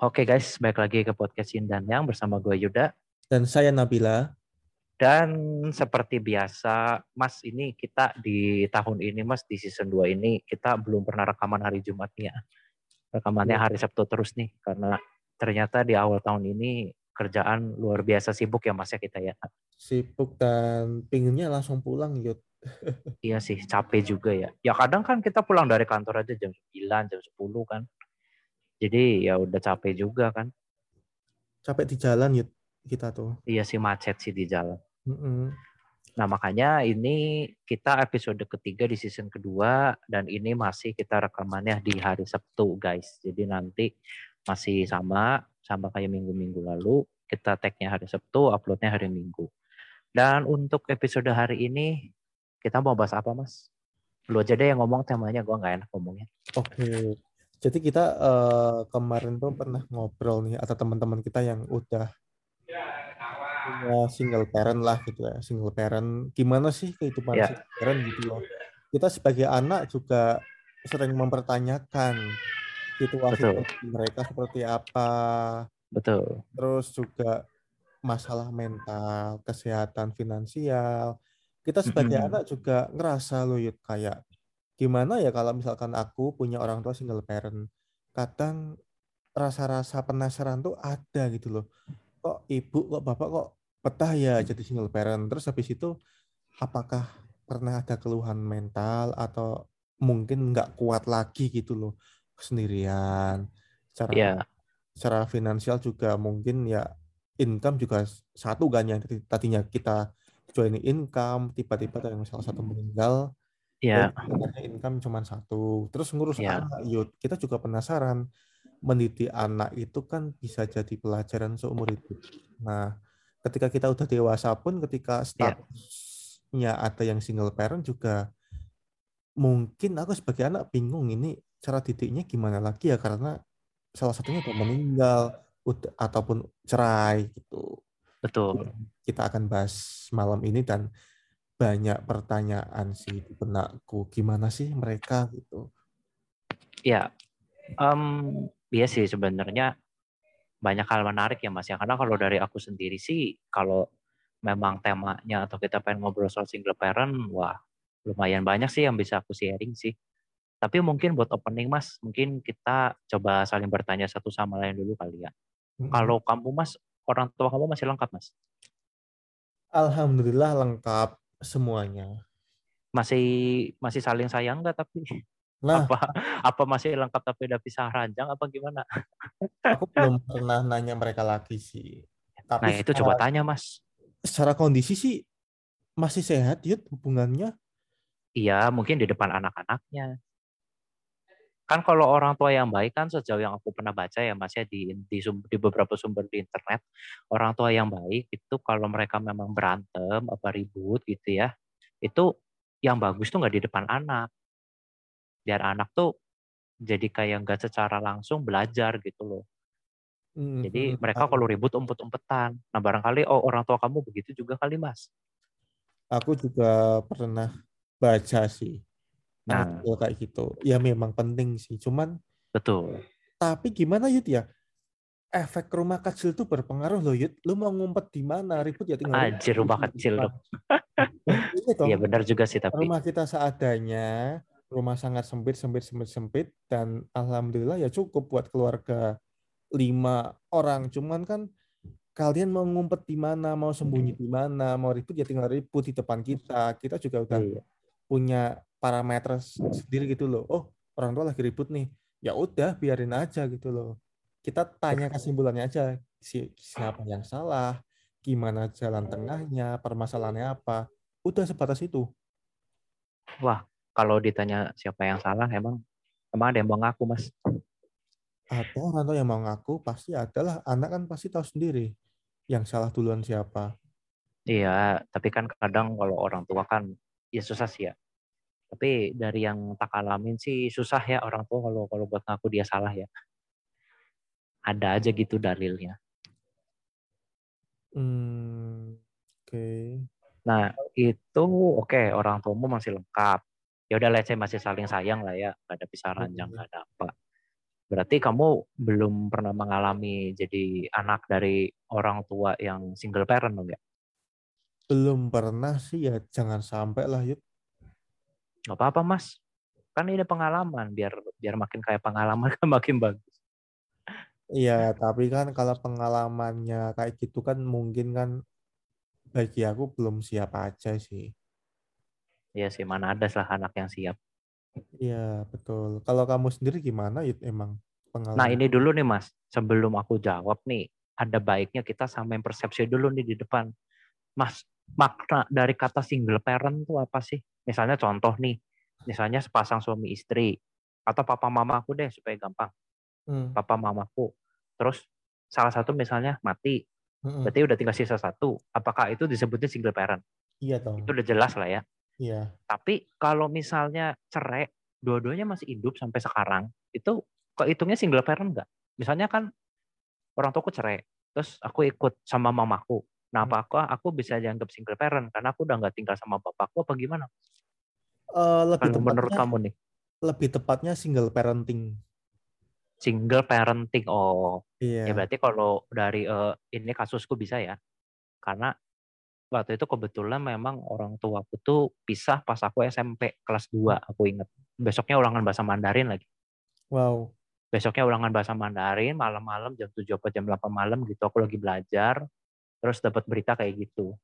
Oke guys, balik lagi ke podcast Yin dan Yang bersama gue Yuda. Dan saya Nabila. Dan seperti biasa, Mas ini kita di tahun ini, Mas di season 2 ini, kita belum pernah rekaman hari Jumat ya. Rekamannya iya. hari Sabtu terus nih, karena ternyata di awal tahun ini kerjaan luar biasa sibuk ya Mas ya kita ya. Sibuk dan pinginnya langsung pulang Yud. iya sih, capek juga ya. Ya kadang kan kita pulang dari kantor aja jam 9, jam 10 kan jadi ya udah capek juga kan. Capek di jalan ya kita tuh. Iya sih macet sih di jalan. Mm -hmm. Nah makanya ini kita episode ketiga di season kedua dan ini masih kita rekamannya di hari Sabtu guys. Jadi nanti masih sama sama kayak minggu-minggu lalu kita tagnya hari Sabtu, uploadnya hari Minggu. Dan untuk episode hari ini kita mau bahas apa mas? Lu aja deh yang ngomong temanya, gue nggak enak ngomongnya. Oke, jadi kita uh, kemarin tuh pernah ngobrol nih atau teman-teman kita yang udah punya single parent lah gitu ya, single parent. Gimana sih kehidupan yeah. single parent gitu loh. Kita sebagai anak juga sering mempertanyakan situasi Betul. mereka seperti apa. Betul. Terus juga masalah mental, kesehatan finansial. Kita sebagai mm -hmm. anak juga ngerasa loh yuk kayak gimana ya kalau misalkan aku punya orang tua single parent kadang rasa-rasa penasaran tuh ada gitu loh. Kok ibu kok bapak kok betah ya jadi single parent? Terus habis itu apakah pernah ada keluhan mental atau mungkin nggak kuat lagi gitu loh? Sendirian secara yeah. secara finansial juga mungkin ya income juga satu kan yang tadinya kita join income tiba-tiba ada yang salah satu meninggal Iya. Yeah. income cuma satu. Terus ngurus yeah. anak, yuk kita juga penasaran. Mendidik anak itu kan bisa jadi pelajaran seumur hidup. Nah, ketika kita udah dewasa pun, ketika iya. statusnya yeah. ada yang single parent juga, mungkin aku sebagai anak bingung ini cara didiknya gimana lagi ya karena salah satunya udah meninggal udah, ataupun cerai gitu. Betul. Kita akan bahas malam ini dan banyak pertanyaan sih di benakku. Gimana sih mereka gitu? Ya um, iya sih sebenarnya banyak hal menarik ya mas ya. Karena kalau dari aku sendiri sih kalau memang temanya atau kita pengen ngobrol soal single parent wah lumayan banyak sih yang bisa aku sharing sih. Tapi mungkin buat opening mas mungkin kita coba saling bertanya satu sama lain dulu kali ya. Hmm. kalau kamu mas orang tua kamu masih lengkap mas? Alhamdulillah lengkap semuanya. Masih masih saling sayang nggak tapi nah, apa apa masih lengkap tapi udah pisah ranjang apa gimana? aku belum pernah nanya mereka lagi sih. Tapi nah itu secara, coba tanya mas. Secara kondisi sih masih sehat ya hubungannya. Iya mungkin di depan anak-anaknya kan kalau orang tua yang baik kan sejauh yang aku pernah baca ya mas ya di, di, di beberapa sumber di internet orang tua yang baik itu kalau mereka memang berantem apa ribut gitu ya itu yang bagus tuh nggak di depan anak. Biar anak tuh jadi kayak nggak secara langsung belajar gitu loh. Hmm, jadi hmm, mereka kalau ribut umpet-umpetan. Nah barangkali oh orang tua kamu begitu juga kali mas. Aku juga pernah baca sih Nah, kayak gitu. Ya memang penting sih. Cuman betul. Tapi gimana Yud ya? Efek rumah kecil tuh berpengaruh loh Yud. Lu mau ngumpet di mana? Ribut ya tinggal. Anjir rumah kecil loh. Iya benar juga sih tapi. Rumah kita seadanya, rumah sangat sempit, sempit, sempit, sempit, dan alhamdulillah ya cukup buat keluarga lima orang. Cuman kan kalian mau ngumpet di mana, mau sembunyi di mana, mau ribut ya tinggal ribut di depan kita. Kita juga udah iya. punya parameter sendiri gitu loh. Oh, orang tua lagi ribut nih. Ya udah, biarin aja gitu loh. Kita tanya kesimpulannya aja. Siapa yang salah, gimana jalan tengahnya, permasalahannya apa. Udah sebatas itu. Wah, kalau ditanya siapa yang salah, emang Emang ada yang mau ngaku, Mas? Ada orang tua yang mau ngaku, pasti adalah anak kan pasti tahu sendiri yang salah duluan siapa. Iya, tapi kan kadang kalau orang tua kan ya susah sih ya. Tapi dari yang tak alamin sih susah ya orang tua kalau kalau buat ngaku dia salah ya. Ada aja gitu dalilnya. Hmm, oke. Okay. Nah, itu oke okay, orang tuamu masih lengkap. Ya udah let's say masih saling sayang lah ya, gak ada pisah ranjang, hmm. gak ada apa. Berarti kamu belum pernah mengalami jadi anak dari orang tua yang single parent dong ya? Belum pernah sih ya, jangan sampai lah Yud. Gak apa-apa mas, kan ini pengalaman, biar biar makin kayak pengalaman kan makin bagus. Iya, tapi kan kalau pengalamannya kayak gitu kan mungkin kan bagi aku belum siap aja sih. Iya sih, mana ada lah anak yang siap. Iya, betul. Kalau kamu sendiri gimana, Yud, emang pengalaman? Nah, ini dulu nih, Mas. Sebelum aku jawab nih, ada baiknya kita samain persepsi dulu nih di depan. Mas, makna dari kata single parent itu apa sih? Misalnya contoh nih, misalnya sepasang suami istri, atau papa mama aku deh supaya gampang. Hmm. Papa mamaku. Terus salah satu misalnya mati, hmm. berarti udah tinggal sisa satu. Apakah itu disebutnya single parent? Iya dong. Itu udah jelas lah ya. Iya. Tapi kalau misalnya cerai, dua-duanya masih hidup sampai sekarang, itu kehitungnya single parent nggak? Misalnya kan orang tuaku cerai, terus aku ikut sama mamaku. Nah, hmm. apakah aku bisa dianggap single parent karena aku udah nggak tinggal sama bapakku apa gimana? Uh, lebih kalau menurut kamu nih? Lebih tepatnya single parenting. Single parenting. Oh. Iya. Ya berarti kalau dari uh, ini kasusku bisa ya. Karena waktu itu kebetulan memang orang tuaku tuh pisah pas aku SMP kelas 2 aku inget besoknya ulangan bahasa Mandarin lagi wow besoknya ulangan bahasa Mandarin malam-malam jam 7 atau jam 8 malam gitu aku lagi belajar terus dapat berita kayak gitu.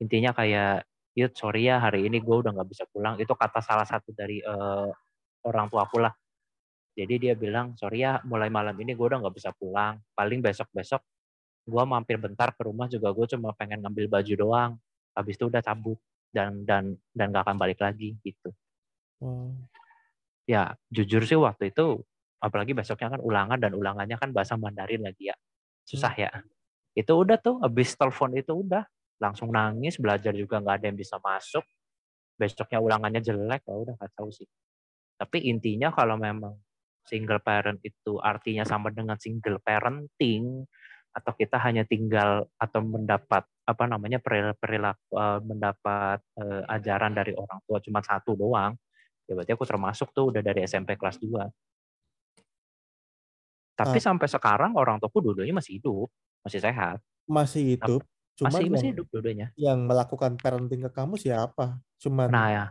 Intinya kayak Yud sorry ya hari ini gue udah nggak bisa pulang. Itu kata salah satu dari uh, orang tua aku lah. Jadi dia bilang sorry ya mulai malam ini gue udah nggak bisa pulang. Paling besok besok gue mampir bentar ke rumah juga gue cuma pengen ngambil baju doang. Habis itu udah cabut dan dan dan gak akan balik lagi gitu. Hmm. ya jujur sih waktu itu apalagi besoknya kan ulangan dan ulangannya kan bahasa Mandarin lagi ya. Susah hmm. ya itu udah tuh habis telepon itu udah. Langsung nangis belajar juga nggak ada yang bisa masuk. Besoknya ulangannya jelek ya udah nggak tahu sih. Tapi intinya kalau memang single parent itu artinya sama dengan single parenting atau kita hanya tinggal atau mendapat apa namanya perilaku uh, mendapat uh, ajaran dari orang tua cuma satu doang ya berarti aku termasuk tuh udah dari SMP kelas 2 tapi sampai sekarang orang tuaku dua-duanya masih hidup masih sehat masih hidup Cuma masih masih hidup dua-duanya yang melakukan parenting ke kamu siapa cuma nah ya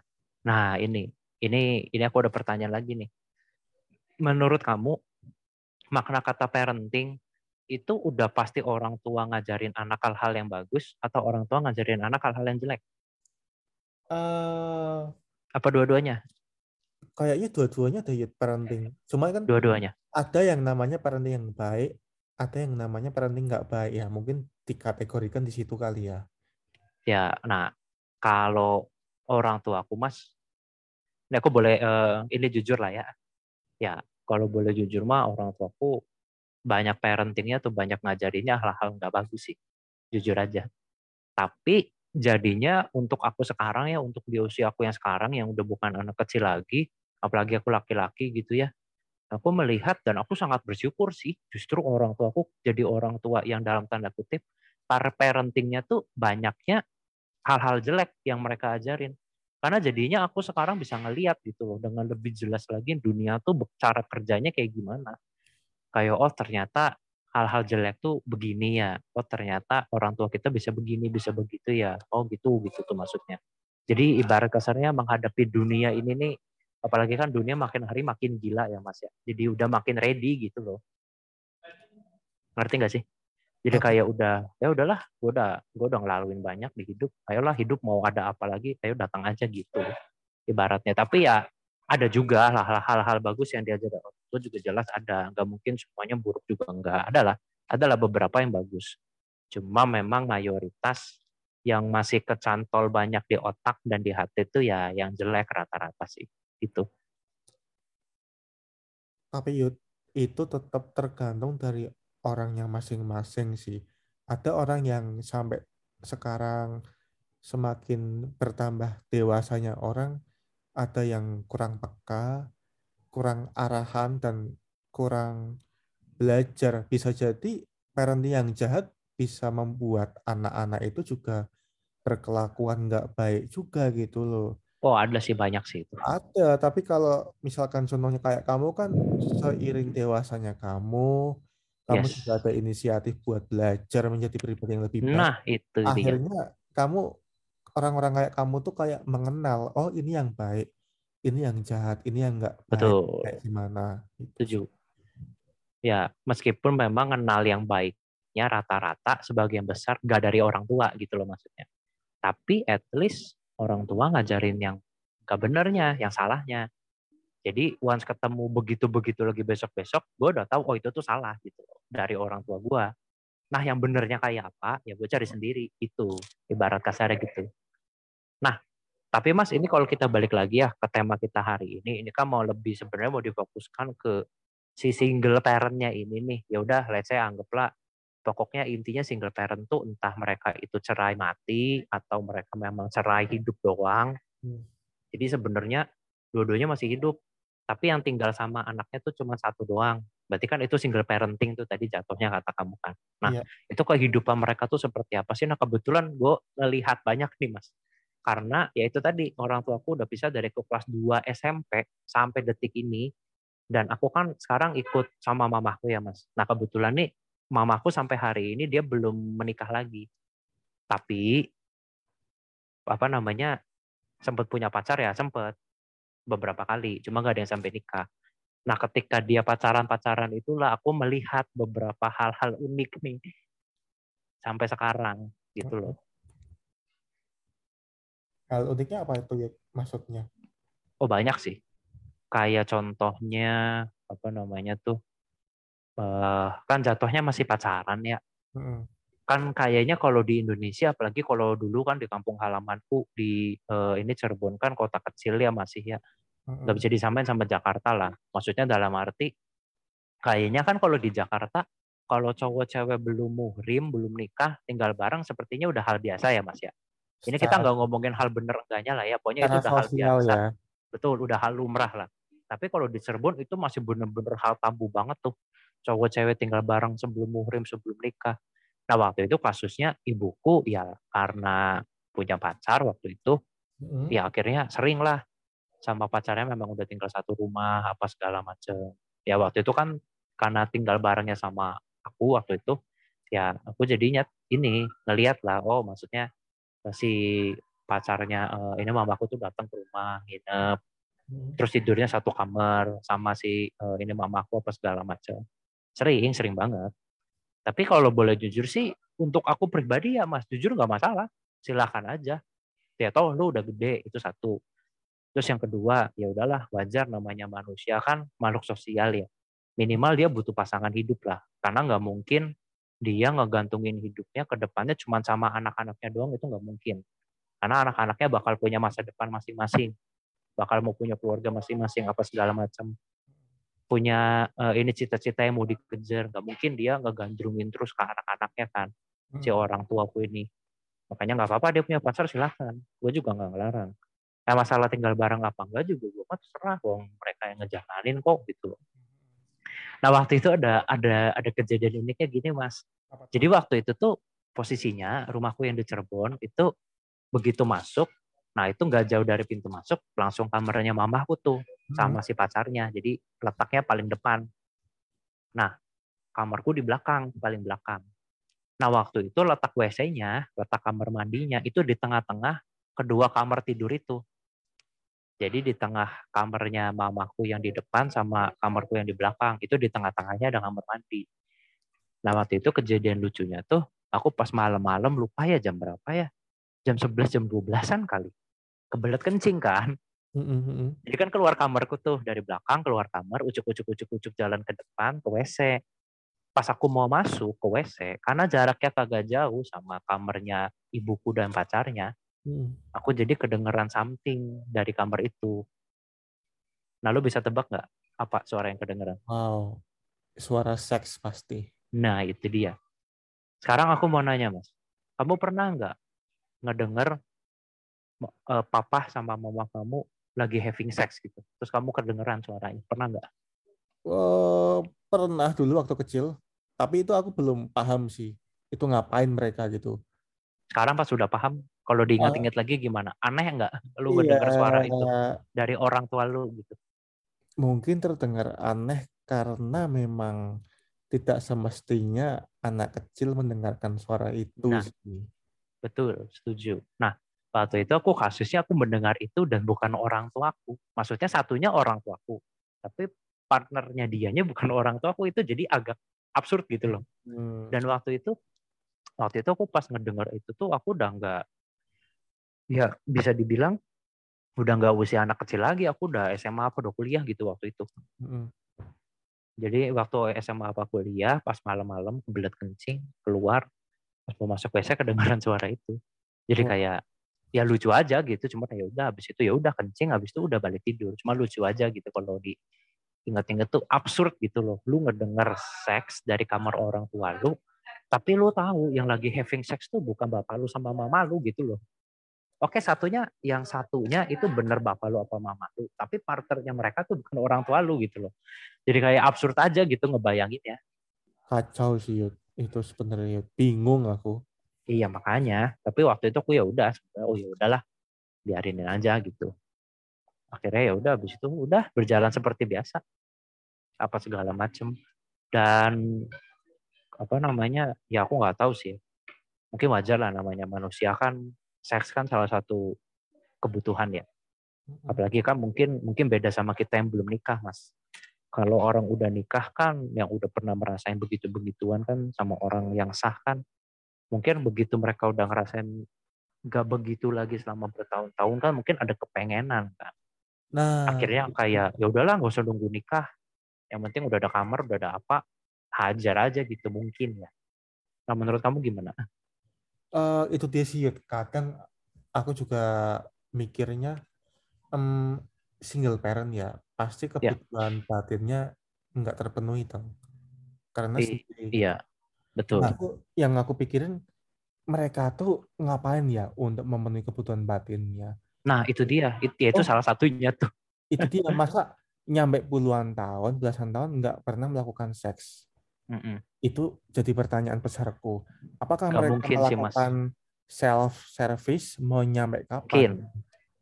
nah ini ini ini aku ada pertanyaan lagi nih menurut kamu makna kata parenting itu udah pasti orang tua ngajarin anak hal-hal yang bagus atau orang tua ngajarin anak hal-hal yang jelek? Uh, Apa dua-duanya? Kayaknya dua-duanya ada ya parenting. Cuma kan dua-duanya. Ada yang namanya parenting yang baik, ada yang namanya parenting nggak baik ya. Mungkin dikategorikan di situ kali ya. Ya, nah kalau orang tua aku mas, ini aku boleh uh, ini jujur lah ya. Ya, kalau boleh jujur mah orang tuaku banyak parentingnya tuh banyak ngajarinnya hal-hal nggak bagus sih jujur aja tapi jadinya untuk aku sekarang ya untuk di usia aku yang sekarang yang udah bukan anak kecil lagi apalagi aku laki-laki gitu ya aku melihat dan aku sangat bersyukur sih justru orang tua aku jadi orang tua yang dalam tanda kutip para parentingnya tuh banyaknya hal-hal jelek yang mereka ajarin. Karena jadinya aku sekarang bisa ngeliat gitu loh dengan lebih jelas lagi dunia tuh cara kerjanya kayak gimana. Kayak oh ternyata hal-hal jelek tuh begini ya. Oh ternyata orang tua kita bisa begini bisa begitu ya. Oh gitu gitu tuh maksudnya. Jadi ibarat kasarnya menghadapi dunia ini nih apalagi kan dunia makin hari makin gila ya mas ya. Jadi udah makin ready gitu loh. Ngerti nggak sih? Jadi kayak udah ya udahlah gue udah gue udah ngelaluin banyak di hidup. Ayolah hidup mau ada apa lagi ayo datang aja gitu. Ibaratnya. Tapi ya ada juga hal-hal bagus yang diajar. Orang tua juga jelas ada nggak mungkin semuanya buruk juga nggak. Adalah adalah beberapa yang bagus. Cuma memang mayoritas yang masih kecantol banyak di otak dan di hati itu ya yang jelek rata-rata sih itu Tapi itu tetap tergantung dari orangnya masing-masing sih. Ada orang yang sampai sekarang semakin bertambah dewasanya orang, ada yang kurang peka, kurang arahan, dan kurang belajar. Bisa jadi parenting yang jahat bisa membuat anak-anak itu juga berkelakuan nggak baik juga gitu loh. Oh ada sih banyak sih itu. Ada, tapi kalau misalkan contohnya kayak kamu kan seiring dewasanya kamu, kamu Yes. juga ada inisiatif buat belajar menjadi pribadi yang lebih baik. Nah itu dia. Akhirnya kamu orang-orang kayak kamu tuh kayak mengenal, oh ini yang baik, ini yang jahat, ini yang nggak baik, Betul. kayak gimana. Gitu. Setuju. Ya meskipun memang kenal yang baiknya rata-rata sebagian besar nggak dari orang tua gitu loh maksudnya. Tapi at least orang tua ngajarin yang gak benernya, yang salahnya. Jadi once ketemu begitu-begitu lagi besok-besok, gue udah tahu oh itu tuh salah gitu dari orang tua gue. Nah yang benernya kayak apa, ya gue cari sendiri. Itu ibarat kasarnya gitu. Nah, tapi mas ini kalau kita balik lagi ya ke tema kita hari ini, ini kan mau lebih sebenarnya mau difokuskan ke si single parentnya ini nih. Ya udah, let's say anggaplah pokoknya intinya single parent tuh entah mereka itu cerai mati atau mereka memang cerai hidup doang. Hmm. Jadi sebenarnya dua-duanya masih hidup, tapi yang tinggal sama anaknya tuh cuma satu doang. Berarti kan itu single parenting tuh tadi jatuhnya kata kamu kan. Nah, Iya. itu kehidupan mereka tuh seperti apa sih? Nah, kebetulan gue ngelihat banyak nih, Mas. Karena ya itu tadi orang tuaku udah pisah dari ke kelas 2 SMP sampai detik ini dan aku kan sekarang ikut sama mamaku ya, Mas. Nah, kebetulan nih mamaku sampai hari ini dia belum menikah lagi. Tapi apa namanya? sempat punya pacar ya, sempat beberapa kali, cuma nggak ada yang sampai nikah. Nah, ketika dia pacaran-pacaran itulah aku melihat beberapa hal-hal unik nih sampai sekarang gitu loh. Hal uniknya apa itu ya maksudnya? Oh banyak sih. Kayak contohnya apa namanya tuh eh kan jatuhnya masih pacaran ya. Mm-mm. Kan kayaknya kalau di Indonesia apalagi kalau dulu kan di kampung halamanku di eh, ini Cirebon kan kota kecil ya masih ya. Nggak bisa disamain sama Jakarta lah. Maksudnya dalam arti kayaknya kan kalau di Jakarta kalau cowok cewek belum muhrim, belum nikah, tinggal bareng sepertinya udah hal biasa ya Mas ya. Ini kita nggak ngomongin hal bener enggaknya lah ya, pokoknya itu udah hal biasa. ya. Betul, udah hal lumrah lah. Tapi kalau di Cirebon itu masih bener-bener hal tabu banget tuh. Cowok cewek tinggal bareng sebelum muhrim, sebelum nikah. Nah waktu itu kasusnya ibuku ya karena punya pacar waktu itu, Mm-mm. ya akhirnya sering lah sama pacarnya memang udah tinggal satu rumah apa segala macem ya waktu itu kan karena tinggal barengnya sama aku waktu itu ya aku jadinya ini ngeliat lah oh maksudnya eh, si pacarnya eh, ini mamaku tuh datang ke rumah nginep terus tidurnya satu kamar sama si eh, ini mamaku apa segala macam sering sering banget. Tapi kalau boleh jujur sih untuk aku pribadi ya mas jujur nggak masalah. Silahkan aja. Ya toh lu udah gede itu satu. Terus yang kedua ya udahlah wajar namanya manusia kan makhluk sosial ya. Minimal dia butuh pasangan hidup lah. Karena nggak mungkin dia ngegantungin hidupnya ke depannya cuma sama anak-anaknya doang itu nggak mungkin. Karena anak-anaknya bakal punya masa depan masing-masing. Bakal mau punya keluarga masing-masing apa segala macam punya eh, ini cita-cita yang mau dikejar. Nggak mungkin dia ngegandrungin terus ke anak-anaknya kan si Mm. orang tuaku ini. Makanya nggak apa-apa dia punya pacar silahkan. Gue juga nggak ngelarang. Nah masalah tinggal bareng apa enggak juga gue mah terserah wong mereka yang ngejalanin kok gitu. Nah waktu itu ada ada ada kejadian uniknya gini mas. Jadi waktu itu tuh posisinya rumahku yang di Cirebon itu begitu masuk nah itu nggak jauh dari pintu masuk langsung kamarnya mamahku tuh sama si pacarnya. Jadi letaknya paling depan. Nah kamarku di belakang paling belakang. Nah waktu itu letak WC-nya letak kamar mandinya itu di tengah-tengah kedua kamar tidur itu. Jadi di tengah kamarnya mamaku yang di depan sama kamarku yang di belakang itu di tengah-tengahnya ada kamar mandi. Nah waktu itu kejadian lucunya tuh aku pas malam-malam lupa ya jam berapa ya? Jam 11 jam 12-an kali kebelet kencing kan mm-mm. jadi kan keluar kamarku tuh dari belakang keluar kamar ucuk ucuk ucuk ucuk jalan ke depan ke WC. Pas aku mau masuk ke WC karena jaraknya kagak jauh sama kamarnya ibuku dan pacarnya, Mm. aku jadi kedengeran something dari kamar itu. Nah lu bisa tebak nggak? Apa suara yang kedengeran? Wow, suara seks pasti. Nah, itu dia. Sekarang aku mau nanya, Mas. Kamu pernah nggak ngedenger uh, papa sama mama kamu lagi having sex gitu? Terus kamu kedengeran suaranya. Pernah nggak? Uh, pernah dulu waktu kecil. Tapi itu aku belum paham sih. Itu ngapain mereka gitu. Sekarang pas sudah paham, kalau diingat-ingat uh, lagi gimana? Aneh nggak lu iya, mendengar suara itu dari orang tua lu gitu? mungkin terdengar aneh karena memang tidak semestinya anak kecil mendengarkan suara itu nah, Betul, setuju. Nah, waktu itu aku kasusnya aku mendengar itu dan bukan orang tuaku. Maksudnya satunya orang tuaku, tapi partnernya dianya bukan orang tuaku itu jadi agak absurd gitu loh. Hmm. Dan waktu itu waktu itu aku pas ngedengar itu tuh aku udah nggak ya bisa dibilang udah nggak usia anak kecil lagi aku udah SMA apa udah kuliah gitu waktu itu mm. jadi waktu SMA apa kuliah pas malam-malam kebelet kencing keluar pas mau masuk WC kedengaran suara itu jadi oh. kayak ya lucu aja gitu cuma ya udah habis itu ya udah kencing habis itu udah balik tidur cuma lucu aja gitu kalau di inget-inget tuh absurd gitu loh lu ngedenger seks dari kamar orang tua lu tapi lu tahu yang lagi having sex tuh bukan bapak lu sama mama lu gitu loh Oke, satunya yang satunya itu bener bapak lu apa mama lu, tapi partnernya mereka tuh bukan orang tua lu gitu loh. Jadi kayak absurd aja gitu ngebayangin ya. Kacau sih Yud. itu sebenarnya bingung aku. Iya makanya, tapi waktu itu aku ya udah, oh ya udahlah, biarinin aja gitu. Akhirnya ya udah, habis itu udah berjalan seperti biasa, apa segala macem. Dan apa namanya, ya aku nggak tahu sih. Mungkin wajar lah namanya manusia kan seks kan salah satu kebutuhan ya. Apalagi kan mungkin mungkin beda sama kita yang belum nikah, Mas. Kalau orang udah nikah kan yang udah pernah merasain begitu-begituan kan sama orang yang sah kan mungkin begitu mereka udah ngerasain gak begitu lagi selama bertahun-tahun kan mungkin ada kepengenan kan. Nah, akhirnya kayak ya udahlah nggak usah nunggu nikah. Yang penting udah ada kamar, udah ada apa, hajar aja gitu mungkin ya. Nah, menurut kamu gimana? uh, itu dia sih kadang aku juga mikirnya um, single parent ya pasti ya. kebutuhan ya. batinnya nggak terpenuhi dong karena I, iya betul nah, aku, yang aku pikirin mereka tuh ngapain ya untuk memenuhi kebutuhan batinnya nah itu dia itu, ya, itu oh, salah satunya tuh itu dia masa nyampe puluhan tahun belasan tahun nggak pernah melakukan seks Mm -mm. Itu jadi pertanyaan besarku. Apakah Gak mereka melakukan self service mau nyampe kapan? Mungkin.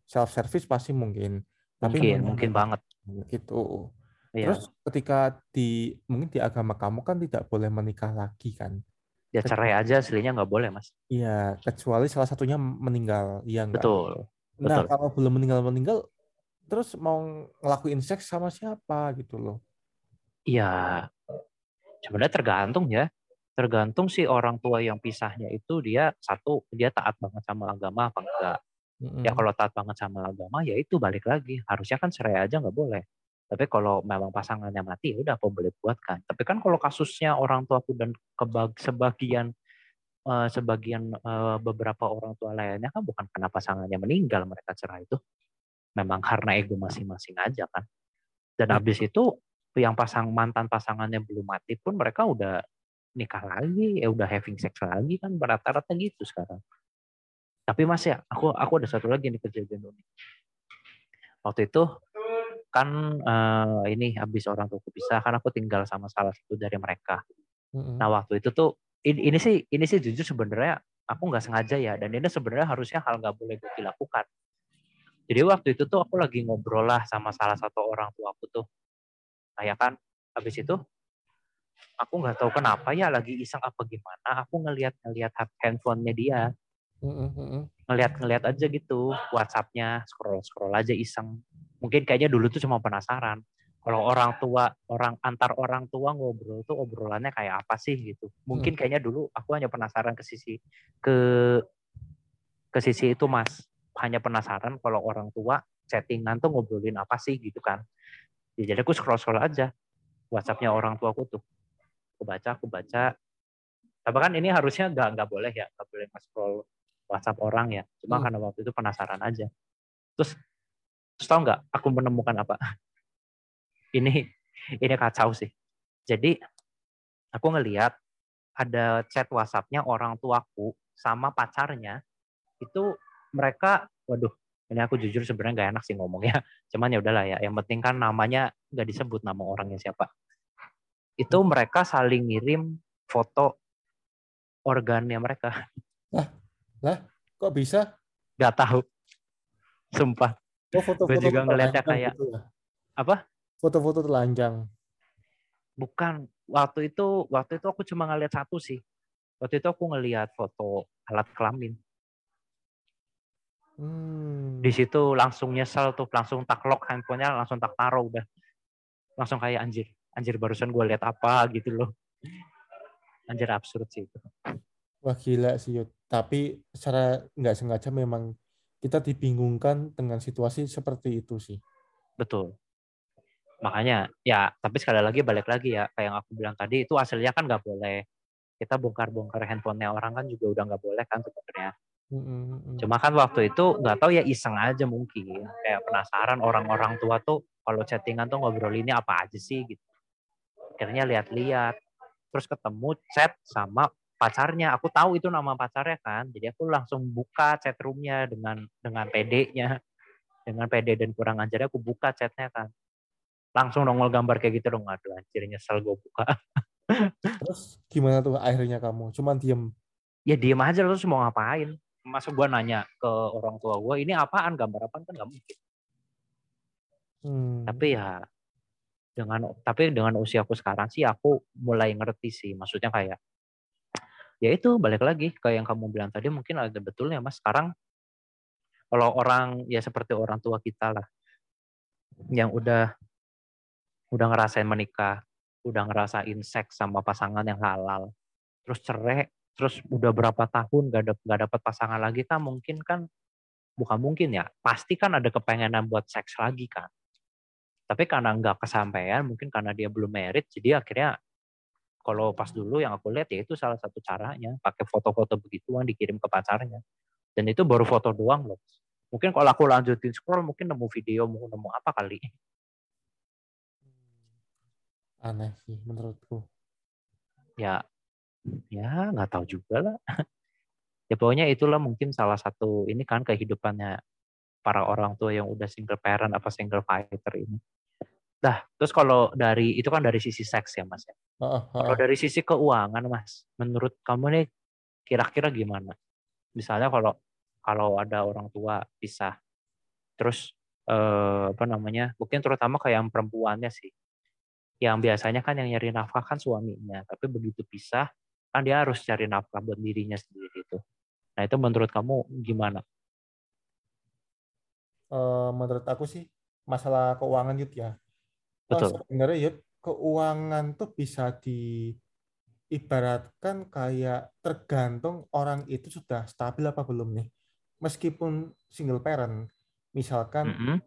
Self service pasti mungkin. Tapi mungkin, mungkin banget. Gitu. Iya. Terus ketika di mungkin di agama kamu kan tidak boleh menikah lagi kan? Ya cerai aja aslinya nggak boleh mas. Iya, kecuali salah satunya meninggal, enggak? Betul. Nah Betul. kalau belum meninggal meninggal, terus mau ngelakuin seks sama siapa gitu loh? Iya, sebenarnya tergantung ya tergantung sih orang tua yang pisahnya itu dia satu dia taat banget sama agama apa enggak mm-hmm. ya kalau taat banget sama agama ya itu balik lagi harusnya kan cerai aja nggak boleh tapi kalau memang pasangannya mati ya udah apa boleh buat kan tapi kan kalau kasusnya orang tuaku dan kebag sebagian uh, sebagian uh, beberapa orang tua lainnya kan bukan karena pasangannya meninggal mereka cerai itu memang karena ego masing-masing aja kan dan habis itu yang pasang mantan pasangannya belum mati pun mereka udah nikah lagi, ya udah having sex lagi kan rata-rata gitu sekarang. Tapi mas ya, aku aku ada satu lagi nih kejadian unik. Waktu itu kan uh, ini habis orang tuaku pisah kan aku tinggal sama salah satu dari mereka. Nah waktu itu tuh ini, ini sih ini sih jujur sebenarnya aku nggak sengaja ya dan ini sebenarnya harusnya hal nggak boleh gue dilakukan. Jadi waktu itu tuh aku lagi ngobrol lah sama salah satu orang tua aku tuh Nah ya kan, habis itu aku nggak tahu kenapa ya lagi iseng apa gimana, aku ngelihat-ngelihat handphonenya dia, ngelihat-ngelihat aja gitu, WhatsAppnya scroll scroll aja iseng. Mungkin kayaknya dulu tuh cuma penasaran. Kalau orang tua, orang antar orang tua ngobrol tuh obrolannya kayak apa sih gitu. Mungkin kayaknya dulu aku hanya penasaran ke sisi ke ke sisi itu mas, hanya penasaran kalau orang tua chattingan tuh ngobrolin apa sih gitu kan. Ya jadi aku scroll scroll aja WhatsAppnya orang tua aku tuh. Aku baca aku baca. Tapi kan ini harusnya nggak nggak boleh ya nggak boleh scroll WhatsApp orang ya. Cuma hmm. karena waktu itu penasaran aja. Terus terus tau nggak aku menemukan apa? Ini ini kacau sih. Jadi aku ngelihat ada chat WhatsApp-nya orang tuaku sama pacarnya itu mereka waduh ini aku jujur sebenarnya nggak enak sih ngomongnya cuman ya udahlah ya yang penting kan namanya nggak disebut nama orangnya siapa. Itu mereka saling ngirim foto organnya mereka. Lah lah kok bisa? Nggak tahu. Sumpah oh, foto-foto gue juga ngeliatnya kayak gitu ya? apa? Foto-foto telanjang bukan waktu itu waktu itu aku cuma ngeliat satu sih. Waktu itu aku ngeliat foto alat kelamin. Hmm. di situ langsung nyesel tuh langsung tak lock handphonenya langsung tak taruh udah. Langsung kayak anjir anjir barusan gue lihat apa? gitu loh. Anjir absurd sih itu. Wah gila sih Yud. tapi secara nggak sengaja memang kita dibingungkan dengan situasi seperti itu sih. Betul. Makanya ya tapi sekali lagi balik lagi ya kayak yang aku bilang tadi itu hasilnya kan nggak boleh. Kita bongkar-bongkar handphonenya orang kan juga udah nggak boleh kan sebenarnya. Cuma kan waktu itu nggak tahu ya iseng aja mungkin. Kayak penasaran orang-orang tua tuh kalau chattingan tuh ngobrolinnya apa aja sih gitu. Akhirnya lihat-lihat terus ketemu chat sama pacarnya aku tahu itu nama pacarnya kan jadi aku langsung buka chat roomnya dengan dengan PD-nya dengan PD dan kurang ajarnya aku buka chatnya kan. Langsung nongol gambar kayak gitu dong aduh anjir nyesel gue buka. Terus gimana tuh akhirnya kamu? Cuman diem? Ya diem aja terus mau ngapain? Masa gue nanya ke orang tua gue ini apaan? Gambar apaan? Kan gak mungkin. Hmm. tapi ya dengan tapi dengan usiaku sekarang sih aku mulai ngerti sih. Maksudnya kayak ya itu balik lagi kayak yang kamu bilang tadi mungkin ada betulnya mas. Sekarang kalau orang ya seperti orang tua kita lah yang udah udah ngerasain menikah udah ngerasain seks sama pasangan yang halal terus cerai terus udah berapa tahun gak, dap gak dapat pasangan lagi kan mungkin kan bukan mungkin ya pasti kan ada kepengenan buat seks lagi kan tapi karena nggak kesampaian mungkin karena dia belum merit jadi akhirnya kalau pas dulu yang aku lihat ya itu salah satu caranya pakai foto-foto begituan dikirim ke pacarnya. Dan itu baru foto doang loh mungkin kalau aku lanjutin scroll mungkin nemu video mau nemu apa kali. Aneh sih menurutku. Ya ya nggak tahu juga lah. Ya pokoknya itulah mungkin salah satu ini kan kehidupannya para orang tua yang udah single parent apa single fighter ini. Dah, terus kalau dari itu kan dari sisi seks ya mas ya. Uh, uh, Kalau dari sisi keuangan mas, menurut kamu nih kira-kira gimana? Misalnya kalau kalau ada orang tua pisah, terus eh, apa namanya? Mungkin terutama kayak yang perempuannya sih, yang biasanya kan yang nyari nafkah kan suaminya, tapi begitu pisah kan dia harus cari nafkah buat dirinya sendiri itu. Nah itu menurut kamu gimana? uh, menurut aku sih masalah keuangan Yud ya Betul. Oh, sebenarnya Yud, keuangan tuh bisa diibaratkan kayak tergantung orang itu sudah stabil apa belum nih. Meskipun single parent, misalkan Mm -hmm.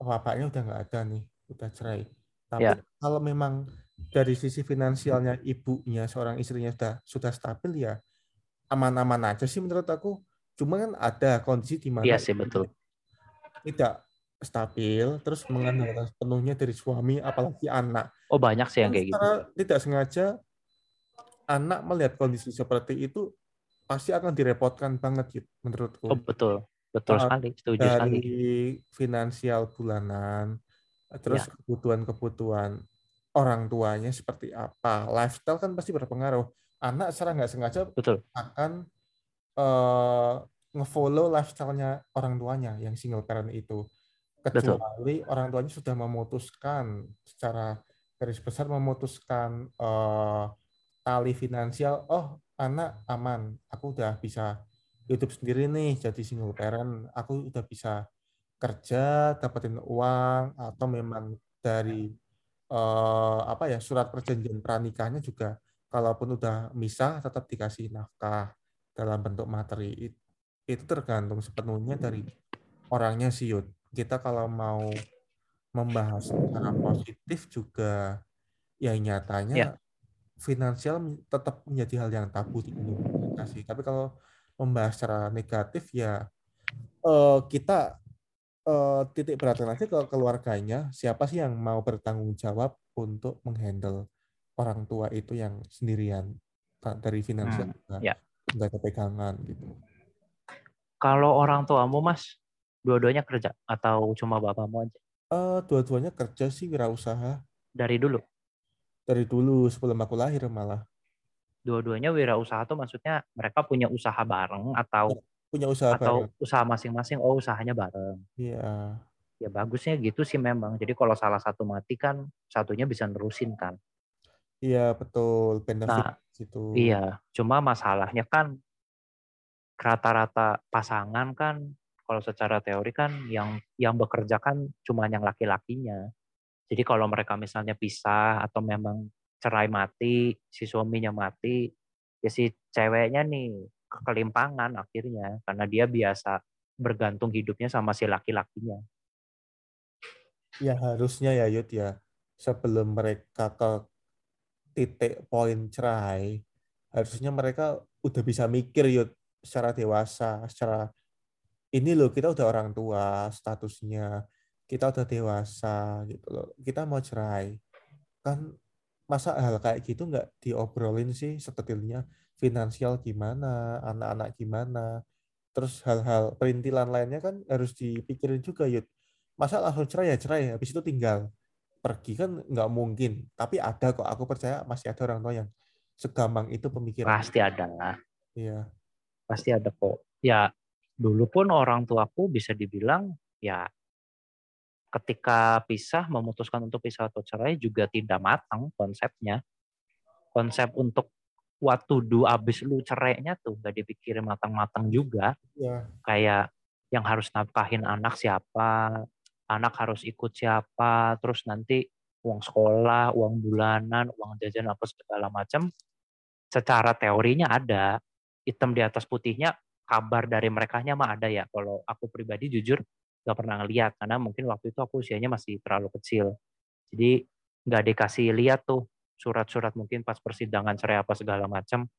bapaknya udah nggak ada nih, udah cerai. Tapi Ya. kalau memang dari sisi finansialnya ibunya, seorang istrinya sudah sudah stabil ya aman-aman aja sih menurut aku. Cuma kan ada kondisi di mana Iya sih betul. tidak stabil, terus mengandalkan sepenuhnya dari suami, apalagi anak. Oh banyak sih yang Kan kayak gitu. tidak sengaja anak melihat kondisi seperti itu pasti akan direpotkan banget gitu menurutku. Oh betul, betul Uh, sekali, setuju dari sekali. finansial bulanan, terus Ya. kebutuhan-kebutuhan orang tuanya seperti apa, lifestyle kan pasti berpengaruh. Anak secara nggak sengaja Betul, akan eh, ngefollow lifestyle-nya orang tuanya yang single parent itu. betul, Kecuali orang tuanya sudah memutuskan secara garis besar memutuskan eh, tali finansial, oh anak aman, aku udah bisa hidup sendiri nih jadi single parent, aku udah bisa kerja, dapetin uang, atau memang dari eh, apa ya surat perjanjian pranikahnya juga kalaupun udah misah tetap dikasih nafkah dalam bentuk materi It- itu tergantung sepenuhnya dari orangnya sih. Kita kalau mau membahas secara positif juga ya nyatanya Ya. finansial tetap menjadi hal yang tabu di sih. Tapi kalau membahas secara negatif ya eh, kita uh, titik beratnya nanti ke keluarganya siapa sih yang mau bertanggung jawab untuk menghandle orang tua itu yang sendirian dari finansial hmm, ya. nggak ada pegangan gitu. Kalau orang tuamu mas, dua-duanya kerja atau cuma bapakmu aja? Uh, dua-duanya kerja sih wirausaha. Dari dulu? Dari dulu sebelum aku lahir malah. Dua-duanya wirausaha tuh maksudnya mereka punya usaha bareng atau punya usaha atau bareng. usaha masing-masing? Oh usahanya bareng. Iya. Ya bagusnya gitu sih memang. Jadi kalau salah satu mati kan satunya bisa nerusin kan. Iya betul benefit nah, itu. Iya, cuma masalahnya kan rata-rata pasangan kan kalau secara teori kan yang yang bekerja kan cuma yang laki-lakinya. Jadi kalau mereka misalnya pisah atau memang cerai mati, si suaminya mati, ya si ceweknya nih kelimpangan akhirnya karena dia biasa bergantung hidupnya sama si laki-lakinya. Ya harusnya ya Yud ya sebelum mereka ke titik poin cerai, harusnya mereka udah bisa mikir yuk secara dewasa, secara ini loh kita udah orang tua statusnya, kita udah dewasa gitu loh, kita mau cerai, kan masa hal kayak gitu nggak diobrolin sih setetilnya finansial gimana, anak-anak gimana, terus hal-hal perintilan lainnya kan harus dipikirin juga yuk, masa langsung cerai ya cerai, habis itu tinggal pergi kan nggak mungkin. Tapi ada kok, aku percaya masih ada orang tua yang segampang itu pemikiran. Pasti ada lah. Iya. Pasti ada kok. Ya, dulu pun orang tuaku bisa dibilang ya ketika pisah memutuskan untuk pisah atau cerai juga tidak matang konsepnya. Konsep untuk waktu do abis lu cerainya tuh gak dipikirin matang-matang juga. Iya. Kayak yang harus nafkahin anak siapa, anak harus ikut siapa, terus nanti uang sekolah, uang bulanan, uang jajan apa segala macam. Secara teorinya ada, hitam di atas putihnya, kabar dari mereka mah ada ya. Kalau aku pribadi jujur nggak pernah ngeliat karena mungkin waktu itu aku usianya masih terlalu kecil. Jadi nggak dikasih lihat tuh surat-surat mungkin pas persidangan cerai apa segala macam.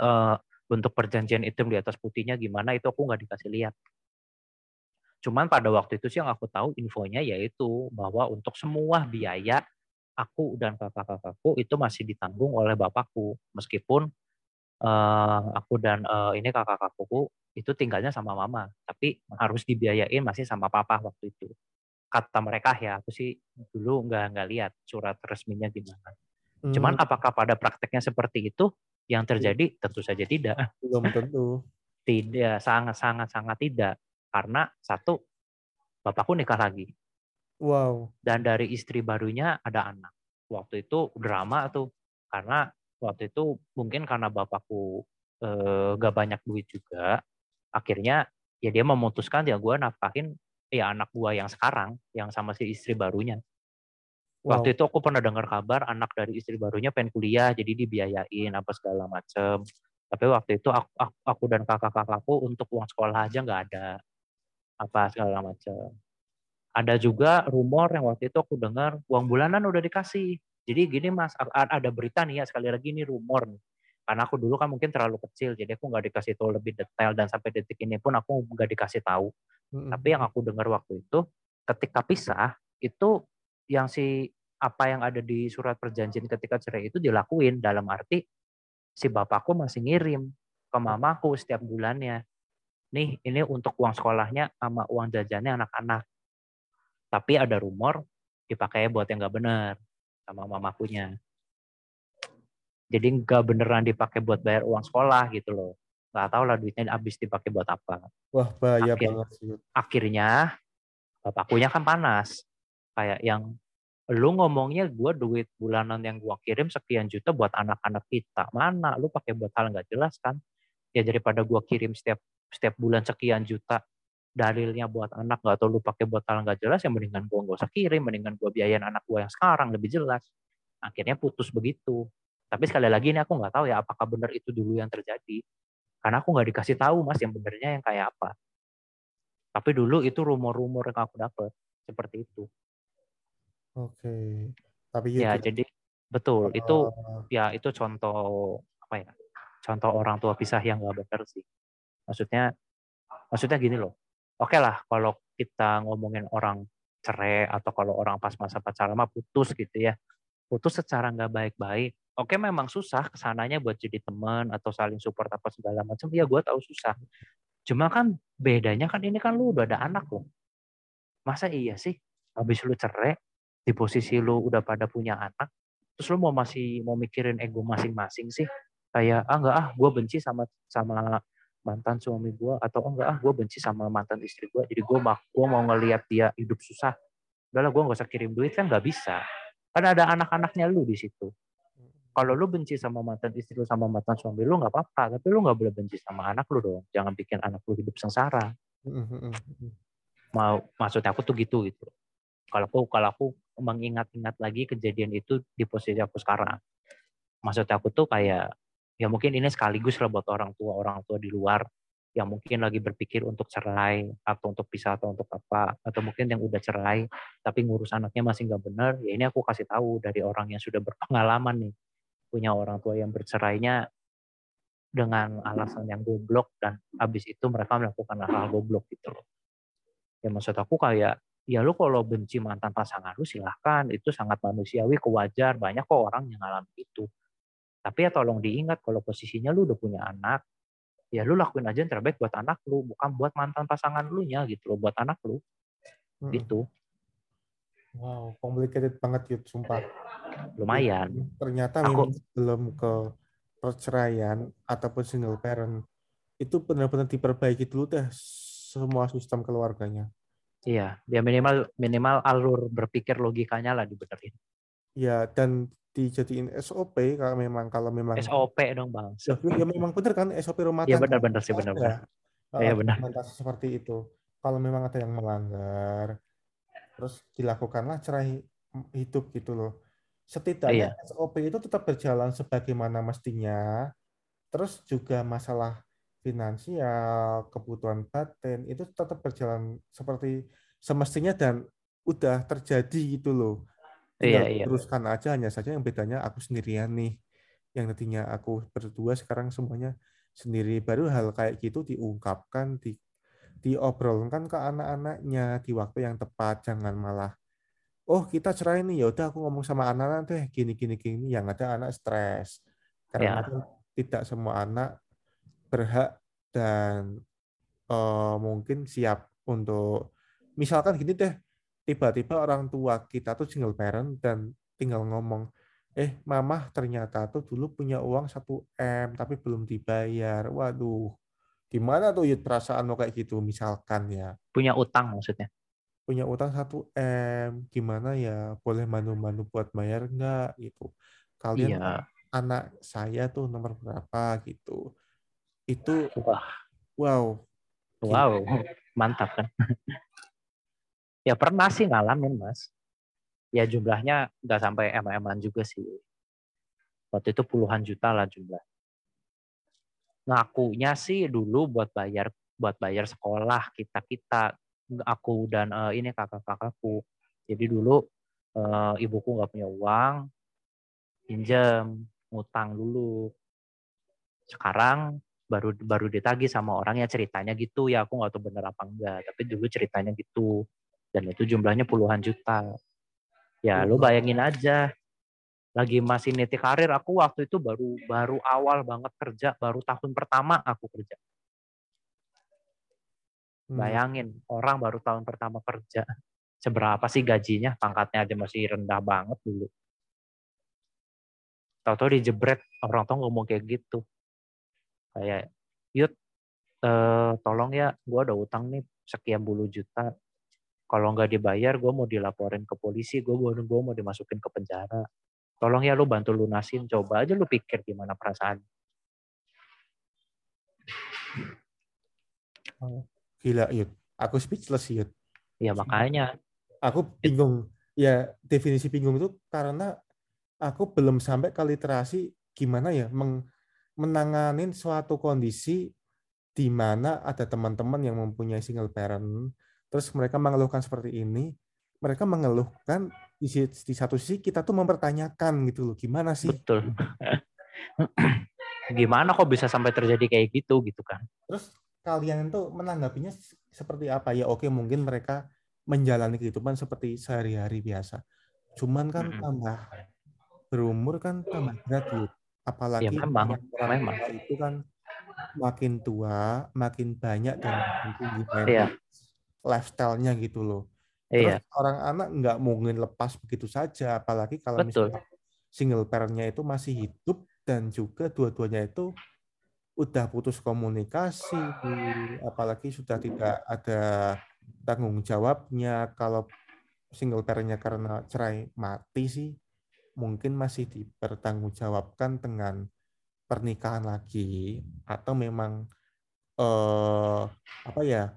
Uh, bentuk perjanjian hitam di atas putihnya gimana itu aku nggak dikasih lihat. Cuman pada waktu itu sih yang aku tahu infonya yaitu bahwa untuk semua biaya aku dan kakak-kakakku itu masih ditanggung oleh bapakku meskipun uh, aku dan uh, ini kakak-kakakku itu tinggalnya sama mama tapi harus dibiayain masih sama papa waktu itu kata mereka ya aku sih dulu nggak nggak lihat surat resminya gimana hmm. cuman apakah pada prakteknya seperti itu yang terjadi tentu saja tidak belum tentu tidak sangat sangat sangat tidak karena satu, bapakku nikah lagi. Wow. Dan dari istri barunya ada anak. Waktu itu drama tuh, karena waktu itu mungkin karena bapakku eh, gak banyak duit juga, akhirnya ya dia memutuskan ya gue nafkahin ya anak gue yang sekarang, yang sama si istri barunya. Wow. Waktu itu aku pernah dengar kabar anak dari istri barunya pengen kuliah, jadi dibiayain apa segala macem. Tapi waktu itu aku, aku dan kakak-kakakku untuk uang sekolah aja nggak ada apa segala macam. Ada juga rumor yang waktu itu aku dengar uang bulanan udah dikasih. Jadi gini mas, ada berita nih ya sekali lagi ini rumor nih. Karena aku dulu kan mungkin terlalu kecil, jadi aku nggak dikasih tahu lebih detail dan sampai detik ini pun aku nggak dikasih tahu. hmm Tapi yang aku dengar waktu itu, ketika pisah itu yang si apa yang ada di surat perjanjian ketika cerai itu dilakuin dalam arti si bapakku masih ngirim ke mamaku setiap bulannya nih ini untuk uang sekolahnya sama uang jajannya anak-anak. Tapi ada rumor dipakai buat yang nggak benar sama mamakunya. Jadi nggak beneran dipakai buat bayar uang sekolah gitu loh. Nggak tahu lah duitnya habis dipakai buat apa. Wah bahaya Akhir, banget sih. Akhirnya bapakkunya kan panas. Kayak yang lu ngomongnya gue duit bulanan yang gue kirim sekian juta buat anak-anak kita. Mana lu pakai buat hal nggak jelas kan? Ya daripada gue kirim setiap setiap bulan sekian juta dalilnya buat anak nggak tahu lu pakai buat hal nggak jelas yang mendingan gua nggak usah kirim mendingan gua biayain anak gua yang sekarang lebih jelas. Akhirnya putus begitu. Tapi sekali lagi ini aku nggak tahu ya apakah benar itu dulu yang terjadi? Karena aku nggak dikasih tahu mas yang benernya yang kayak apa. Tapi dulu itu rumor-rumor yang aku dapat seperti itu. Oke. Tapi ya gitu. jadi betul itu uh, ya itu contoh apa ya contoh orang tua pisah yang nggak benar sih. Maksudnya maksudnya gini loh. Oke okay lah kalau kita ngomongin orang cerai atau kalau orang pas masa pacaran mah putus gitu ya. Putus secara nggak baik-baik. Oke memang susah ke sananya buat jadi teman atau saling support apa segala macam. Ya gue tahu susah. Cuma kan bedanya kan ini kan lu udah ada anak loh. Masa iya sih? Habis lu cerai di posisi lu udah pada punya anak terus lu mau masih mau mikirin ego masing-masing sih? Kayak ah enggak ah gue benci sama sama mantan suami gue atau oh enggak ah gue benci sama mantan istri gue jadi gue mau gue mau ngelihat dia hidup susah. Udahlah gue nggak usah kirim duit kan nggak bisa. Kan ada anak-anaknya lu di situ. Kalau lu benci sama mantan istri lu sama mantan suami lu nggak apa-apa tapi lu nggak boleh benci sama anak lu dong. Jangan bikin anak lu hidup sengsara. Mau maksud aku tuh gitu gitu. Kalau aku kalau aku mengingat-ingat lagi kejadian itu di posisi aku sekarang. Maksud aku tuh kayak ya mungkin ini sekaligus lah buat orang tua orang tua di luar yang mungkin lagi berpikir untuk cerai atau untuk pisah atau untuk apa atau mungkin yang udah cerai tapi ngurus anaknya masih nggak benar ya ini aku kasih tahu dari orang yang sudah berpengalaman nih punya orang tua yang bercerainya dengan alasan yang goblok dan habis itu mereka melakukan hal-hal goblok gitu loh. Ya maksud aku kayak ya lu kalau benci mantan pasangan lu silahkan itu sangat manusiawi kewajar banyak kok orang yang ngalamin itu tapi ya tolong diingat kalau posisinya lu udah punya anak, ya lu lakuin aja yang terbaik buat anak lu, bukan buat mantan pasangan lu nya gitu loh, buat anak lu. Hmm. Gitu. Wow, complicated banget gitu, sumpah. Lumayan. Ternyata Aku, belum ke perceraian ataupun single parent itu benar-benar diperbaiki dulu deh semua sistem keluarganya. Iya, dia minimal minimal alur berpikir logikanya lah dibenerin. Ya, dan dijadiin SOP kalau memang kalau memang SOP dong bang. Ya, ya memang benar kan SOP rumah iya, tangga. Iya benar-benar sih benar-benar. Iya benar. seperti itu. Kalau memang ada yang melanggar, terus dilakukanlah cerai hidup gitu loh. Setidaknya iya. SOP itu tetap berjalan sebagaimana mestinya. Terus juga masalah finansial, kebutuhan batin itu tetap berjalan seperti semestinya dan udah terjadi gitu loh tinggal iya, iya. teruskan aja hanya saja yang bedanya aku sendirian nih. Yang nantinya aku berdua sekarang semuanya sendiri. Baru hal kayak gitu diungkapkan di diobrolkan ke anak-anaknya di waktu yang tepat. Jangan malah oh kita cerai nih. Ya udah aku ngomong sama anak-anak deh gini gini gini. Yang ada anak stres. Karena ya. tidak semua anak berhak dan uh, mungkin siap untuk misalkan gini deh tiba-tiba orang tua kita tuh single parent dan tinggal ngomong, eh mama ternyata tuh dulu punya uang 1 M tapi belum dibayar. Waduh, gimana tuh Yud perasaan lo kayak gitu misalkan ya. Punya utang maksudnya? Punya utang 1 M, gimana ya boleh manu-manu buat bayar nggak gitu. Kalian iya. anak saya tuh nomor berapa gitu. Itu Wah. wow. Wow, mantap kan. Ya pernah sih ngalamin mas. Ya jumlahnya nggak sampai mm juga sih. Waktu itu puluhan juta lah jumlah. Ngakunya sih dulu buat bayar buat bayar sekolah kita kita aku dan uh, ini kakak-kakakku. Jadi dulu uh, ibuku nggak punya uang, pinjam, ngutang dulu. Sekarang baru baru ditagi sama orang yang ceritanya gitu ya aku nggak tahu bener apa enggak tapi dulu ceritanya gitu dan itu jumlahnya puluhan juta. Ya, lu bayangin aja. Lagi masih niti karir, aku waktu itu baru baru awal banget kerja, baru tahun pertama aku kerja. Hmm. Bayangin, orang baru tahun pertama kerja. Seberapa sih gajinya? Pangkatnya aja masih rendah banget dulu. Tahu-tahu dijebret, orang tua ngomong kayak gitu. Kayak, Yud, eh, tolong ya, gue ada utang nih sekian puluh juta kalau nggak dibayar gue mau dilaporin ke polisi gue mau gue mau dimasukin ke penjara. Tolong ya lu bantu lunasin coba aja lu pikir gimana perasaan. Oh, gila yud. Aku speechless yud. Ya makanya. Aku bingung. Ya definisi bingung itu karena aku belum sampai ke literasi gimana ya meng, menanganin suatu kondisi di mana ada teman-teman yang mempunyai single parent terus mereka mengeluhkan seperti ini, mereka mengeluhkan di, di satu sisi kita tuh mempertanyakan gitu loh, gimana sih? Betul. gimana kok bisa sampai terjadi kayak gitu gitu kan? Terus kalian itu menanggapinya seperti apa ya oke mungkin mereka menjalani kehidupan seperti sehari-hari biasa cuman kan tambah berumur kan tambah berat ya apalagi ya, memang, memang. itu kan makin tua makin banyak dan makin tinggi iya. Lifestyle-nya gitu loh Terus iya. orang anak nggak mungkin lepas begitu saja, apalagi kalau Betul. misalnya single parent-nya itu masih hidup dan juga dua-duanya itu udah putus komunikasi, apalagi sudah tidak ada tanggung jawabnya. Kalau single parent-nya karena cerai mati sih, mungkin masih dipertanggungjawabkan dengan pernikahan lagi atau memang eh, apa ya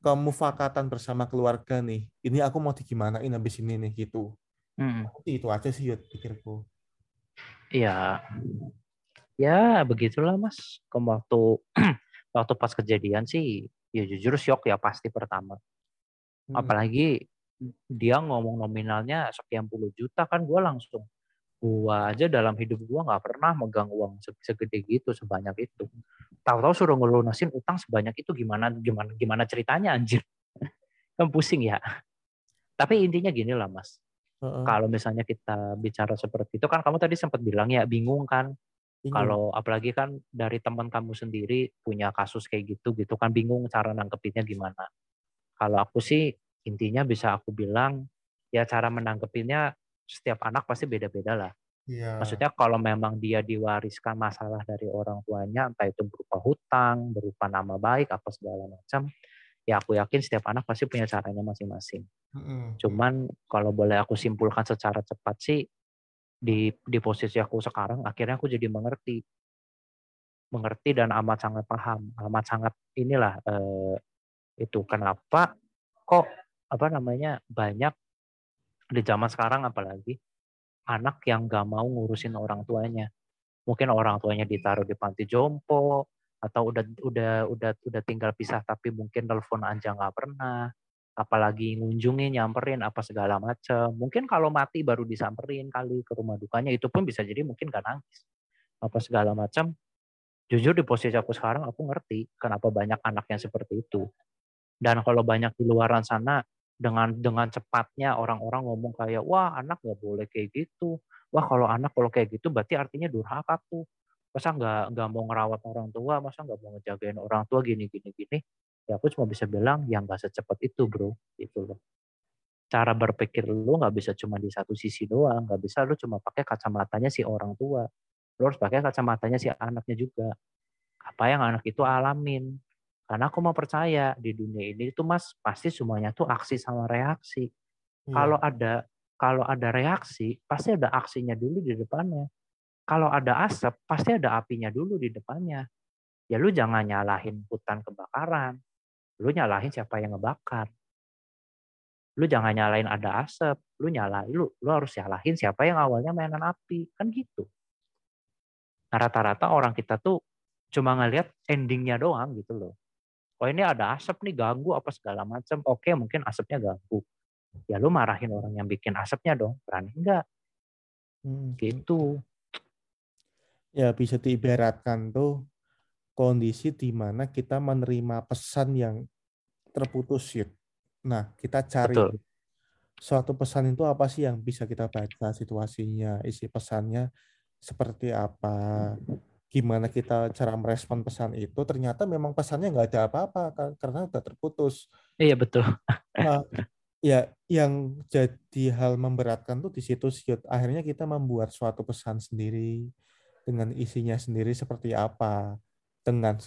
kemufakatan bersama keluarga nih. Ini aku mau digimanain habis ini nih gitu. Hmm. Itu aja sih Yud pikirku. Iya. Ya begitulah Mas. Ke waktu waktu pas kejadian sih ya jujur shock ya pasti pertama. Hmm. Apalagi dia ngomong nominalnya sekian puluh juta kan gue langsung gua aja dalam hidup gua nggak pernah megang uang segede gitu sebanyak itu. Tahu-tahu suruh ngelunasin utang sebanyak itu gimana gimana gimana ceritanya anjir? Kan pusing ya. Tapi intinya gini lah mas. Uh-uh. kalau misalnya kita bicara seperti itu kan kamu tadi sempat bilang ya bingung kan. Bingung. kalau apalagi kan dari teman kamu sendiri punya kasus kayak gitu gitu kan bingung cara nangkepinnya gimana. Kalau aku sih intinya bisa aku bilang ya cara menangkepinnya setiap anak pasti beda-beda lah. Yeah. Maksudnya kalau memang dia diwariskan masalah dari orang tuanya, entah itu berupa hutang, berupa nama baik, apa segala macam, ya aku yakin setiap anak pasti punya caranya masing-masing. Mm-hmm. Cuman kalau boleh aku simpulkan secara cepat sih, di di posisi aku sekarang, akhirnya aku jadi mengerti, mengerti dan amat sangat paham, amat sangat inilah eh, itu kenapa kok apa namanya banyak di zaman sekarang apalagi anak yang gak mau ngurusin orang tuanya. Mungkin orang tuanya ditaruh di panti jompo atau udah udah udah udah tinggal pisah tapi mungkin telepon aja nggak pernah. Apalagi ngunjungi nyamperin apa segala macam mungkin kalau mati baru disamperin kali ke rumah dukanya itu pun bisa jadi mungkin gak nangis apa segala macam jujur di posisi aku sekarang aku ngerti kenapa banyak anak yang seperti itu. Dan kalau banyak di luaran sana dengan dengan cepatnya orang-orang ngomong kayak wah anak nggak boleh kayak gitu. Wah kalau anak kalau kayak gitu berarti artinya durhaka tuh. Masa nggak nggak mau ngerawat orang tua masa nggak mau ngejagain orang tua gini gini gini. Ya aku cuma bisa bilang yang nggak secepat itu bro. Itu loh. Cara berpikir lu nggak bisa cuma di satu sisi doang nggak bisa lu cuma pakai kacamatanya si orang tua. Lu harus pakai kacamatanya si anaknya juga. Apa yang anak itu alamin karena aku mau percaya di dunia ini itu Mas pasti semuanya tuh aksi sama reaksi. Hmm. Kalau ada kalau ada reaksi, pasti ada aksinya dulu di depannya. Kalau ada asap, pasti ada apinya dulu di depannya. Ya lu jangan nyalahin hutan kebakaran. Lu nyalahin siapa yang ngebakar. Lu jangan nyalahin ada asap, lu nyalahin lu lu harus nyalahin siapa yang awalnya mainan api. Kan gitu. Nah, rata-rata orang kita tuh cuma ngelihat endingnya doang gitu loh oh ini ada asap nih ganggu apa segala macam oke mungkin asapnya ganggu ya lu marahin orang yang bikin asapnya dong berani enggak hmm. gitu ya bisa diibaratkan tuh kondisi di mana kita menerima pesan yang terputus ya. Nah, kita cari Betul. suatu pesan itu apa sih yang bisa kita baca situasinya, isi pesannya seperti apa, gimana kita cara merespon pesan itu ternyata memang pesannya nggak ada apa-apa karena udah terputus. Iya betul. Nah, ya yang jadi hal memberatkan tuh di situ sih akhirnya kita membuat suatu pesan sendiri dengan isinya sendiri seperti apa dengan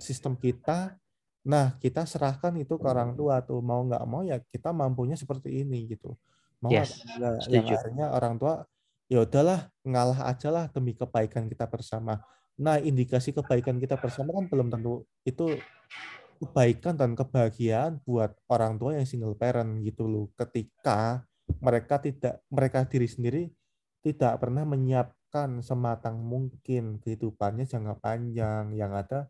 sistem kita. Nah kita serahkan itu ke orang tua tuh. Mau nggak mau ya kita mampunya seperti ini gitu. Mau yes, ya akhirnya orang tua ya udahlah ngalah aja lah demi kebaikan kita bersama Nah, indikasi kebaikan kita bersama kan belum tentu itu kebaikan dan kebahagiaan buat orang tua yang single parent gitu loh. Ketika mereka tidak mereka diri sendiri tidak pernah menyiapkan sematang mungkin kehidupannya jangka panjang. Yang ada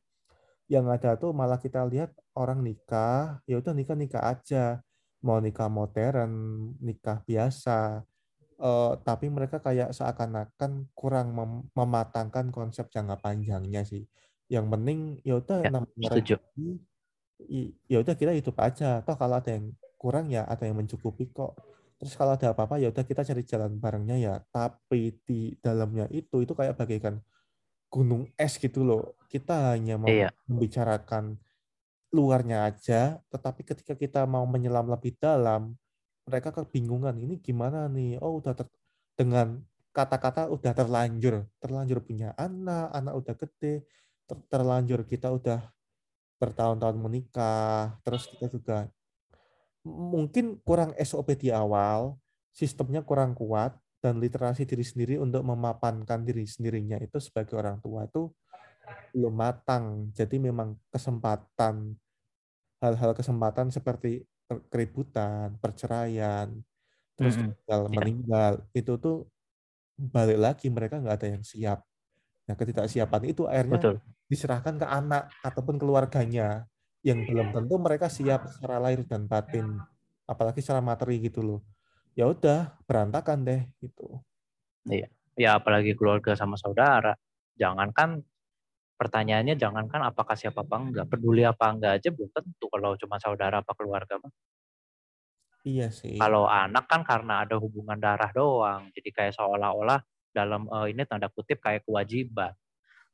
yang ada tuh malah kita lihat orang nikah ya udah nikah nikah aja. Mau nikah modern nikah biasa uh, tapi mereka kayak seakan-akan kurang mem mematangkan konsep jangka panjangnya sih. yang penting ya udah Ya, namanya ya udah kita hidup aja. Toh kalau ada yang kurang ya ada yang mencukupi kok. Terus kalau ada apa-apa ya udah kita cari jalan barengnya ya. Tapi di dalamnya itu itu kayak bagaikan gunung es gitu loh. Kita hanya mau Iya. membicarakan luarnya aja tetapi ketika kita mau menyelam lebih dalam mereka kebingungan ini gimana nih? Oh udah ter- dengan kata-kata udah terlanjur terlanjur punya anak anak udah gede ter- terlanjur kita udah bertahun-tahun menikah terus kita juga mungkin kurang SOP di awal sistemnya kurang kuat dan literasi diri sendiri untuk memapankan diri sendirinya itu sebagai orang tua itu belum matang. Jadi memang kesempatan hal-hal kesempatan seperti per- keributan perceraian terus meninggal, Iya. meninggal itu tuh balik lagi mereka nggak ada yang siap nah ketidaksiapan itu akhirnya Betul. diserahkan ke anak ataupun keluarganya yang belum tentu mereka siap secara lahir dan batin apalagi secara materi gitu loh ya udah berantakan deh gitu Ya apalagi keluarga sama saudara. Jangankan pertanyaannya jangankan apakah siapa apa enggak, peduli apa enggak aja belum tentu kalau cuma saudara apa keluarga mah. iya sih Kalau anak kan karena ada hubungan darah doang, jadi kayak seolah-olah dalam eh, ini tanda kutip kayak kewajiban.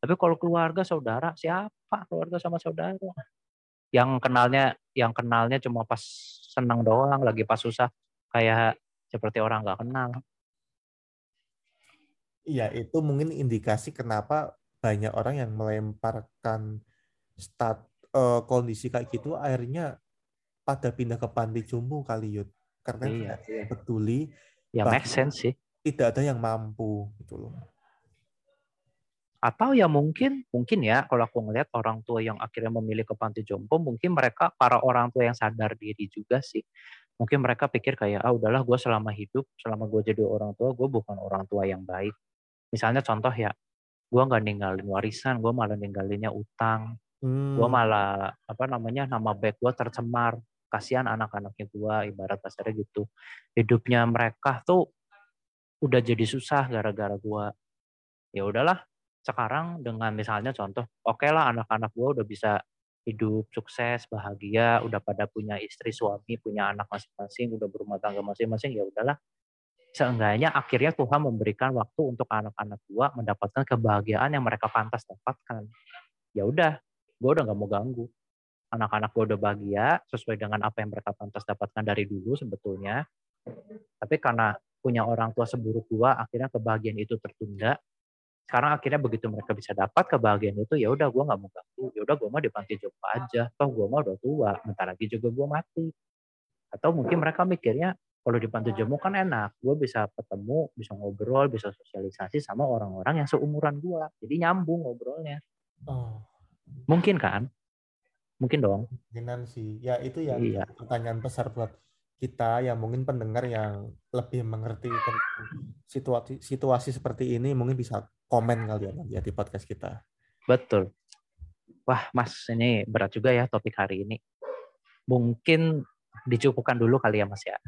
Tapi kalau keluarga saudara siapa keluarga sama saudara? Yang kenalnya yang kenalnya cuma pas senang doang, lagi pas susah kayak seperti orang nggak kenal. Iya, itu mungkin indikasi kenapa banyak orang yang melemparkan stat eh, kondisi kayak gitu akhirnya pada pindah ke panti jompo kali Yud. Karena Iya. tidak yang peduli, Ya make sense sih. tidak ada yang mampu gitu loh. Atau ya mungkin mungkin ya kalau aku ngelihat orang tua yang akhirnya memilih ke panti jompo mungkin mereka para orang tua yang sadar diri juga sih. Mungkin mereka pikir kayak ah udahlah gue selama hidup selama gue jadi orang tua gue bukan orang tua yang baik. Misalnya contoh ya gue nggak ninggalin warisan gue malah ninggalinnya utang. Hmm, gue malah apa namanya nama baik gue tercemar. Kasihan anak-anaknya gue ibarat kasarnya gitu. Hidupnya mereka tuh udah jadi susah gara-gara gue ya udahlah sekarang dengan misalnya contoh oke lah anak-anak gue udah bisa hidup sukses bahagia udah pada punya istri suami punya anak masing-masing udah berumah tangga masing-masing ya udahlah seenggaknya akhirnya Tuhan memberikan waktu untuk anak-anak gue mendapatkan kebahagiaan yang mereka pantas dapatkan. Ya udah gue udah nggak mau ganggu. Anak-anak gue udah bahagia sesuai dengan apa yang mereka pantas dapatkan dari dulu sebetulnya. Tapi karena punya orang tua seburuk gue akhirnya kebahagiaan itu tertunda. Sekarang akhirnya begitu mereka bisa dapat kebahagiaan itu ya udah gue nggak mau ganggu. Ya udah gue mau di panti jompo aja. Toh gue mau udah tua bentar lagi juga gue mati. Atau mungkin mereka mikirnya kalau di panti jompo kan enak gue bisa ketemu bisa ngobrol bisa sosialisasi sama orang-orang yang seumuran gue jadi nyambung ngobrolnya oh, mungkin kan mungkin dong kemungkinan sih. Ya itu yang Iya. pertanyaan besar buat kita yang mungkin pendengar yang lebih mengerti situasi situasi seperti ini mungkin bisa komen kali ya ya di podcast kita. Betul. Wah, Mas, ini berat juga ya topik hari ini. Mungkin dicukupkan dulu kali ya, Mas ya.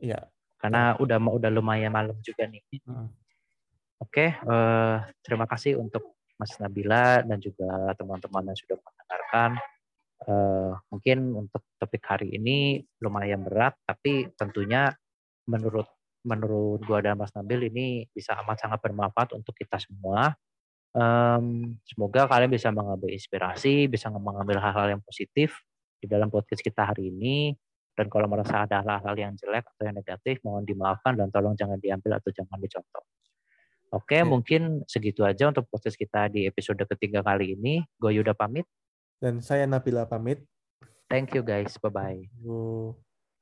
Iya. Karena udah udah lumayan malam juga nih. Mm. Oke, eh, terima kasih untuk Mas Nabila dan juga teman-teman yang sudah mendengarkan. Eh, mungkin untuk topik hari ini lumayan berat, tapi tentunya menurut menurut gua dan Mas Nabil ini bisa amat sangat bermanfaat untuk kita semua. Em, semoga kalian bisa mengambil inspirasi, bisa mengambil hal-hal yang positif di dalam podcast kita hari ini. Dan kalau merasa ada hal-hal yang jelek atau yang negatif, mohon dimaafkan dan tolong jangan diambil atau jangan dicontoh. Oke, Ya. mungkin segitu aja untuk podcast kita di episode ketiga kali ini. Gue Yuda pamit. Dan saya Nabila pamit. Thank you guys. Bye-bye.